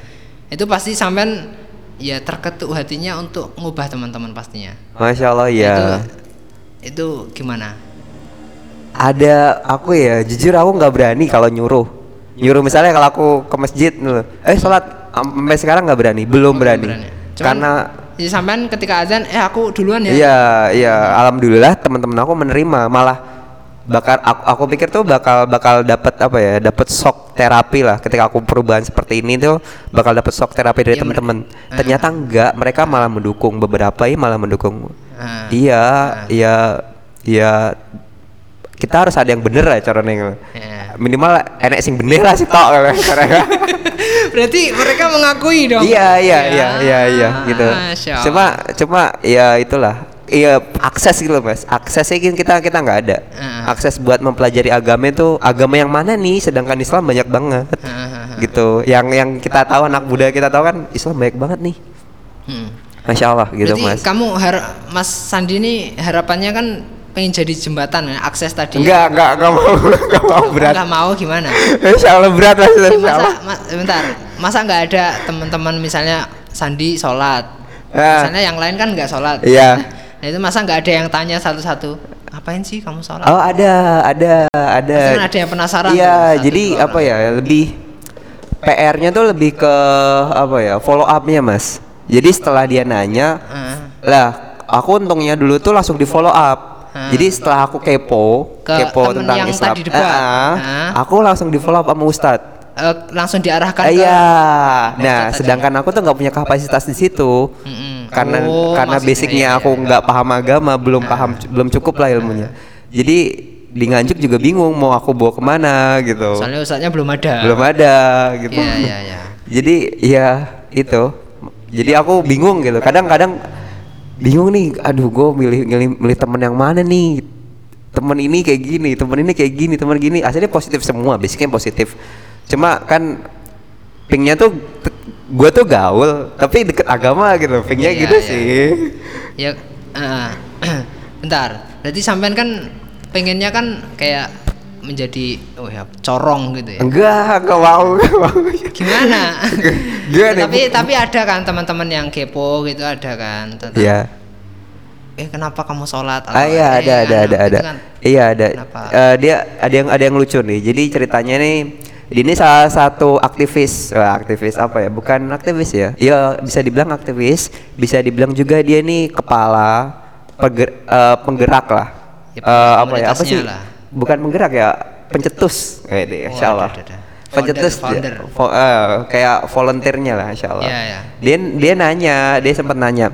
Itu pasti sampean ya terketuk hatinya untuk ngubah teman-teman pastinya. Masya Allah ya Itu itu gimana? ada aku ya jujur aku nggak berani kalau nyuruh nyuruh misalnya kalau aku ke masjid eh sholat Am- sampai sekarang nggak berani belum Oh, berani, Cuman, karena ya sampean ketika azan eh aku duluan ya. iya iya alhamdulillah teman-teman aku menerima malah bakal aku, aku pikir tuh bakal bakal dapat apa ya dapat shock terapi lah. Ketika aku perubahan seperti ini tuh bakal dapat shock terapi dari Iya, mer- teman-teman ternyata enggak mereka malah mendukung. Beberapa ini malah mendukung. Ah. iya iya iya. Kita harus ada yang bener lah cara neng Ya. minimal enek sing bener lah sih tok Berarti mereka mengakui dong. iya iya iya. iya iya gitu. Masya Allah. cuma cuma ya itulah iya akses gitu loh mas. Aksesnya kan kita kita nggak ada. Akses buat mempelajari agama itu agama yang mana nih? Sedangkan Islam banyak banget. Gitu. Yang yang kita tahu anak muda kita tahu kan Islam banyak banget nih. Hmm. masya Allah gitu Berarti mas. kamu har- Mas Sandi ini harapannya kan pengen jadi jembatan ya, akses tadi. enggak enggak enggak mau enggak mau berat. Nggak mau gimana? Insya Allah berat mas Insya masa Allah. ma- bentar, masa nggak ada teman-teman misalnya Sandi sholat, Ah. misalnya yang lain kan nggak sholat. Iya. Nah itu masa nggak ada yang tanya satu-satu, ngapain sih kamu sholat? Oh ada, ada, ada. Pasti kan ada yang penasaran Iya, jadi apa ya lebih PR-nya tuh lebih ke apa ya follow up-nya mas. Jadi setelah dia nanya, Heeh. lah aku untungnya dulu tuh langsung di follow up. Hmm. Jadi setelah aku kepo, Ke kepo tentang yang Islam, tadi debat. Ah, Hah? aku langsung di follow up sama Ustadz. Eh, langsung diarahkan Ah, ke Iya, nah sedangkan aku tuh nggak punya kapasitas di situ. Mm-mm. Karena Oh, karena basicnya iya, aku nggak paham agama belum paham belum cukup lah ilmunya. Jadi di Nganjuk juga bingung mau aku bawa ke mana gitu. Soalnya ustadznya belum ada. belum ada gitu. Iya iya iya. jadi ya itu. Jadi aku bingung gitu. Kadang-kadang bingung nih aduh gue milih milih, milih temen yang mana nih? Temen ini kayak gini temen ini kayak gini temen gini. Aslinya positif semua basicnya positif. Cuma kan pingnya tuh gue tuh gaul tapi deket agama gitu pingnya Iya, gitu iya. sih Ya, eh, bentar. Berarti sampean kan pengennya kan kayak menjadi oh ya corong gitu ya. enggak enggak mau Gimana? Gimana, tapi tapi ada kan teman-teman yang kepo gitu ada kan. tentang, Iya. Eh kenapa kamu sholat? Ah iya eh, ada ada kan, ada gitu ada. kan. Iya ada. Kenapa? Eh, dia ada yang ada yang lucu nih. Jadi ceritanya nih ini salah satu aktivis, Wah, aktivis apa ya? Bukan aktivis ya? Iya bisa dibilang aktivis, bisa dibilang juga dia nih kepala peger- eh, penggerak lah. Ya, Eh, apa ya? Apa sih? lah. Bukan penggerak ya, pencetus kayak deh, Oh, insya Allah. ada. Pencetus, dia- vo- eh, kayak volunteernya lah, insya Allah. Iya, iya. Dia dia nanya, dia sempat nanya,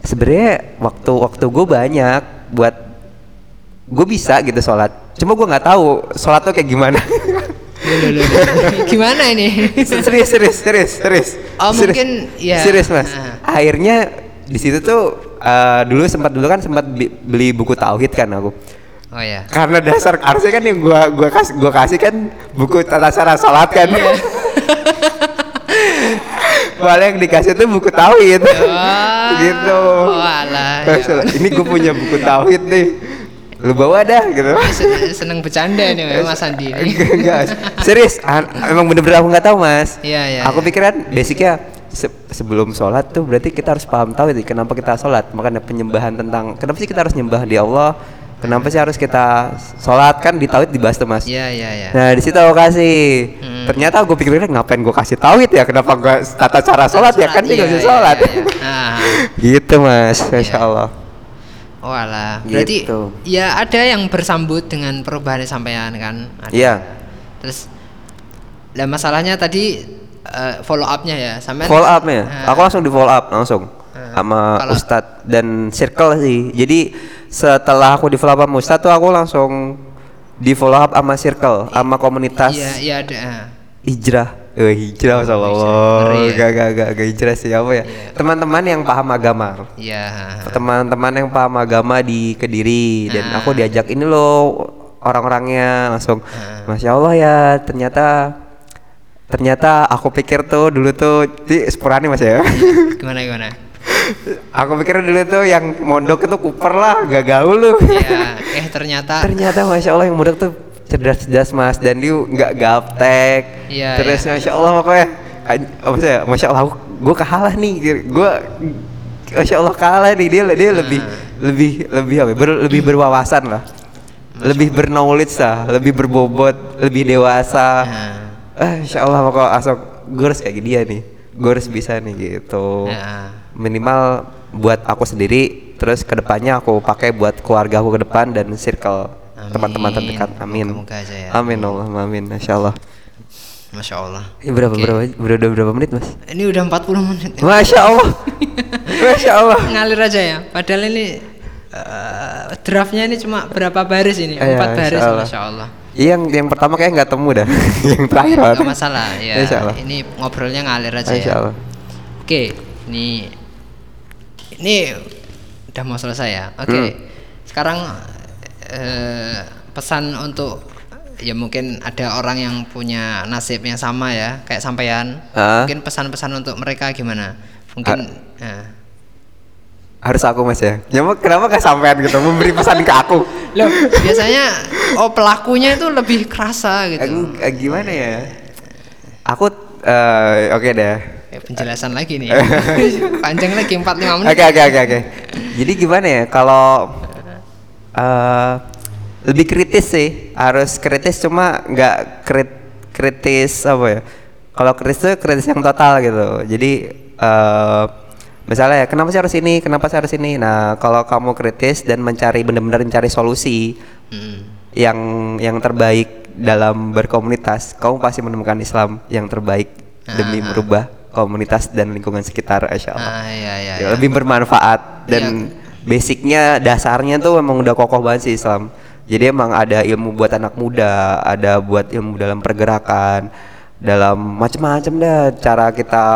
sebenarnya waktu waktu gue banyak buat gue bisa gitu sholat, cuma gue nggak tahu sholat tuh kayak gimana. Loh, loh, loh, loh. Gimana ini? serius serius serius serius. Oh, Serius. mungkin, ya. Serius mas. Ah. Akhirnya di situ tuh eh, dulu sempat dulu kan sempat beli buku tauhid kan aku. Oh ya. Karena dasar harusnya kan yang gua gua kasih gua kasih kan buku tata cara sholat kan. Iya. Malah yang dikasih tuh buku tauhid. Wah. gitu. Oh, alah, ya. Ini gue punya buku tauhid nih. Lu bawa dah gitu. Se- Seneng bercanda nih Mas Andi ini. Enggak. Serius, an- emang bener-bener aku nggak tahu mas. Iya, iya, Aku iya. pikiran basicnya se- sebelum sholat tuh berarti kita harus paham tahu itu kenapa kita sholat. Makanya penyembahan tentang kenapa sih kita harus nyembah di Allah. Kenapa sih harus kita sholat kan di tauhid dibahas tuh mas. Iya iya iya. Nah di situ aku kasih. Hmm. Ternyata gue pikirnya ngapain gue kasih tauhid ya? Kenapa gue tata cara sholat ya kan dia bisa iya, sholat. iya, iya. Ah. gitu mas, masya Allah. Oh alah. Berarti Gitu. ya ada yang bersambut dengan perubahan sampean kan? Ada. Iya. Terus lah masalahnya tadi eh, follow up-nya ya, sampean Follow up ya. Eh, Aku langsung di follow up langsung Eh, sama kalau- Ustadz dan circle sih. Jadi setelah aku di follow up sama Ustadz tuh aku langsung di follow up sama circle, sama komunitas Iya, iya ada. ah. hijrah. Eh hijrah masya Allah. Ya. Gak, gak, gak, gak hijrah sih apa ya? Iya. Teman-teman yang paham agama. Iya. Teman-teman yang paham agama di Kediri dan Ah. aku diajak ini loh orang-orangnya langsung. Ah. Masya Allah ya ternyata ternyata aku pikir tuh dulu tuh di sepurani mas ya. Gimana gimana? aku pikir dulu tuh yang mondok itu kuper lah, gak gaul lu. Iya, eh ternyata ternyata masya Allah yang mondok tuh cerdas-cerdas mas dan dia nggak gaptek. Iya, Terus iya. masya Allah pokoknya, apa sih? ya, Masya Allah, gue kalah nih, gue Masya Allah kalah nih dia dia lebih lebih lebih apa? ya, ber- lebih berwawasan lah, lebih berknowledge lah, lebih berbobot, lebih dewasa. Nah. Eh, Insya Allah pokoknya asal gue harus kayak dia nih, gue harus bisa nih gitu. Ya. Minimal buat aku sendiri, terus ke depannya aku pakai buat keluarga aku ke depan dan circle. Teman-teman terdekat. Amin. Aja ya. Amin Allah, amin. Masya Allah. Masya Allah. Ini berapa Oke. berapa berapa berapa menit mas? Ini udah 40 menit. Masya Allah. Masya Allah. Ngalir aja ya. Padahal ini eh, draftnya ini cuma berapa baris ini? Iya, Empat baris, Masya Allah. masya Allah. Yang yang pertama kayak nggak temu dah. yang terakhir. Gak Mas. masalah ya. Masya Allah. Ini ngobrolnya ngalir aja Masya ya. Allah. Oke, ini ini udah mau selesai ya. Oke, Hmm. sekarang eh, pesan untuk ya mungkin ada orang yang punya nasib yang sama ya, kayak sampean. Ah. Mungkin pesan-pesan untuk mereka gimana? Mungkin eh. Harus aku mas ya. Ya kenapa gak sampean gitu memberi pesan ke aku? Loh, biasanya oh pelakunya itu lebih kerasa gitu. Aku, eh, gimana ya? Aku eh, oke deh. Kayak penjelasan lagi nih. Panjang lagi 4 5 menit. Oke oke oke oke. Jadi gimana ya kalau eh, lebih kritis sih harus kritis cuma nggak krit kritis apa ya? Kalau kritis tuh kritis yang total gitu. Jadi eh misalnya ya kenapa sih harus ini, kenapa sih harus ini? Nah kalau kamu kritis dan mencari benar-benar mencari solusi Hmm. yang yang terbaik dalam berkomunitas, kamu pasti menemukan Islam yang terbaik demi Ah. merubah komunitas dan lingkungan sekitar, insya Allah. Ah iya iya. Ya, iya. lebih bermanfaat dan basicnya dasarnya tuh memang udah kokoh banget sih Islam. Jadi emang ada ilmu buat anak muda, ada buat ilmu dalam pergerakan, dalam macam-macam dah cara kita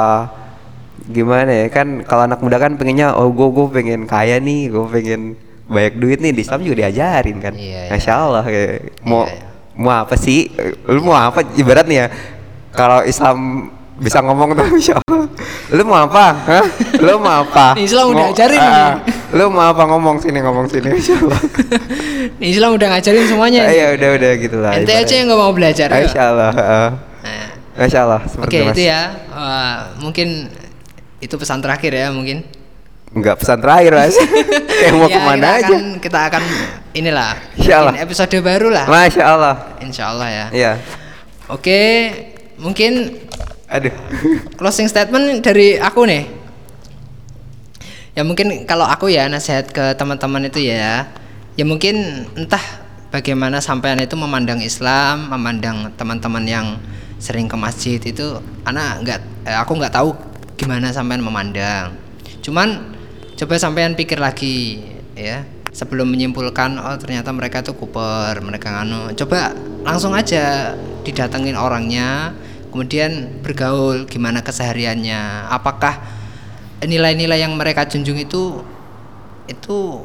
gimana ya kan kalau anak muda kan pengennya oh gue gue pengen kaya nih, gue pengen banyak duit nih di Islam juga diajarin kan. Iya, iya. Masya Allah kayak mau Iya, iya. mau apa sih? Lu mau apa ibaratnya? Kalau Islam bisa ngomong tuh Allah. Lu mau apa? Hah? Lu mau apa? Islam udah Mau- ajarin ah, nih. Lu mau apa ngomong sini ngomong sini Masya Allah. Islam udah ngajarin semuanya. Ah, Iya udah udah gitu lah. Ente aja yang nggak mau belajar. ya? Masya Allah. ah. Nah, Masya Allah. Oke Mas. itu ya. Wah, mungkin itu pesan terakhir ya mungkin. Enggak pesan terakhir mas. Kayak mau Ya, ke mana kita aja? Akan, kita akan inilah. Insya Allah. episode baru lah. Masya Allah. Insya Allah ya. Iya. Oke, mungkin Aduh. closing statement dari aku nih. Ya mungkin kalau aku ya nasihat ke teman-teman itu ya, ya mungkin entah bagaimana sampean itu memandang Islam, memandang teman-teman yang sering ke masjid itu, anak nggak, eh, aku nggak tahu gimana sampean memandang. Cuman coba sampean pikir lagi ya sebelum menyimpulkan oh ternyata mereka tuh kuper mereka nganu coba langsung aja didatengin orangnya kemudian bergaul gimana kesehariannya. Apakah nilai-nilai yang mereka junjung itu itu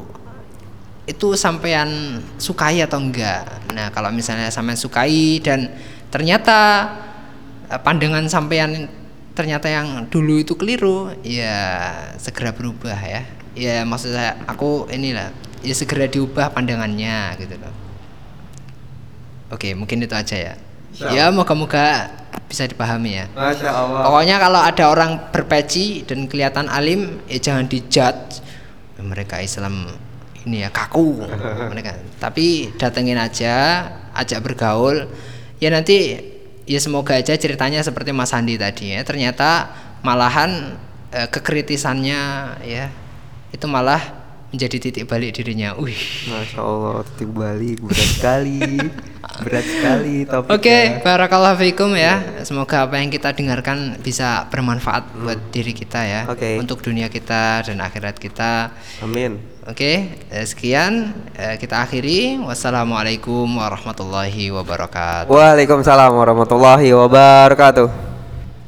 itu sampean sukai atau enggak? Nah kalau misalnya sampean sukai dan ternyata eh, pandangan sampean ternyata yang dulu itu keliru ya segera berubah ya. Ya maksud saya aku inilah ya segera diubah pandangannya gitu loh. Oke mungkin itu aja ya. Ya moga-moga bisa dipahami ya Masya Allah. Pokoknya kalau ada orang berpeci dan kelihatan alim, ya jangan dijudge. "Eh, Mereka Islam ini ya kaku mereka. Tapi datengin aja, ajak bergaul. Ya nanti ya semoga aja ceritanya seperti Mas Andi tadi ya. Ternyata malahan eh, kekritisannya ya itu malah menjadi titik balik dirinya. Wih. Masya Allah, titik balik berat sekali, berat sekali topiknya. Oke, barakallahu fikum ya. Semoga apa yang kita dengarkan bisa bermanfaat buat diri kita ya. Oke. Untuk dunia kita dan akhirat kita. Amin. Oke, eh, sekian eh, kita akhiri. Wassalamualaikum warahmatullahi wabarakatuh. Waalaikumsalam warahmatullahi wabarakatuh.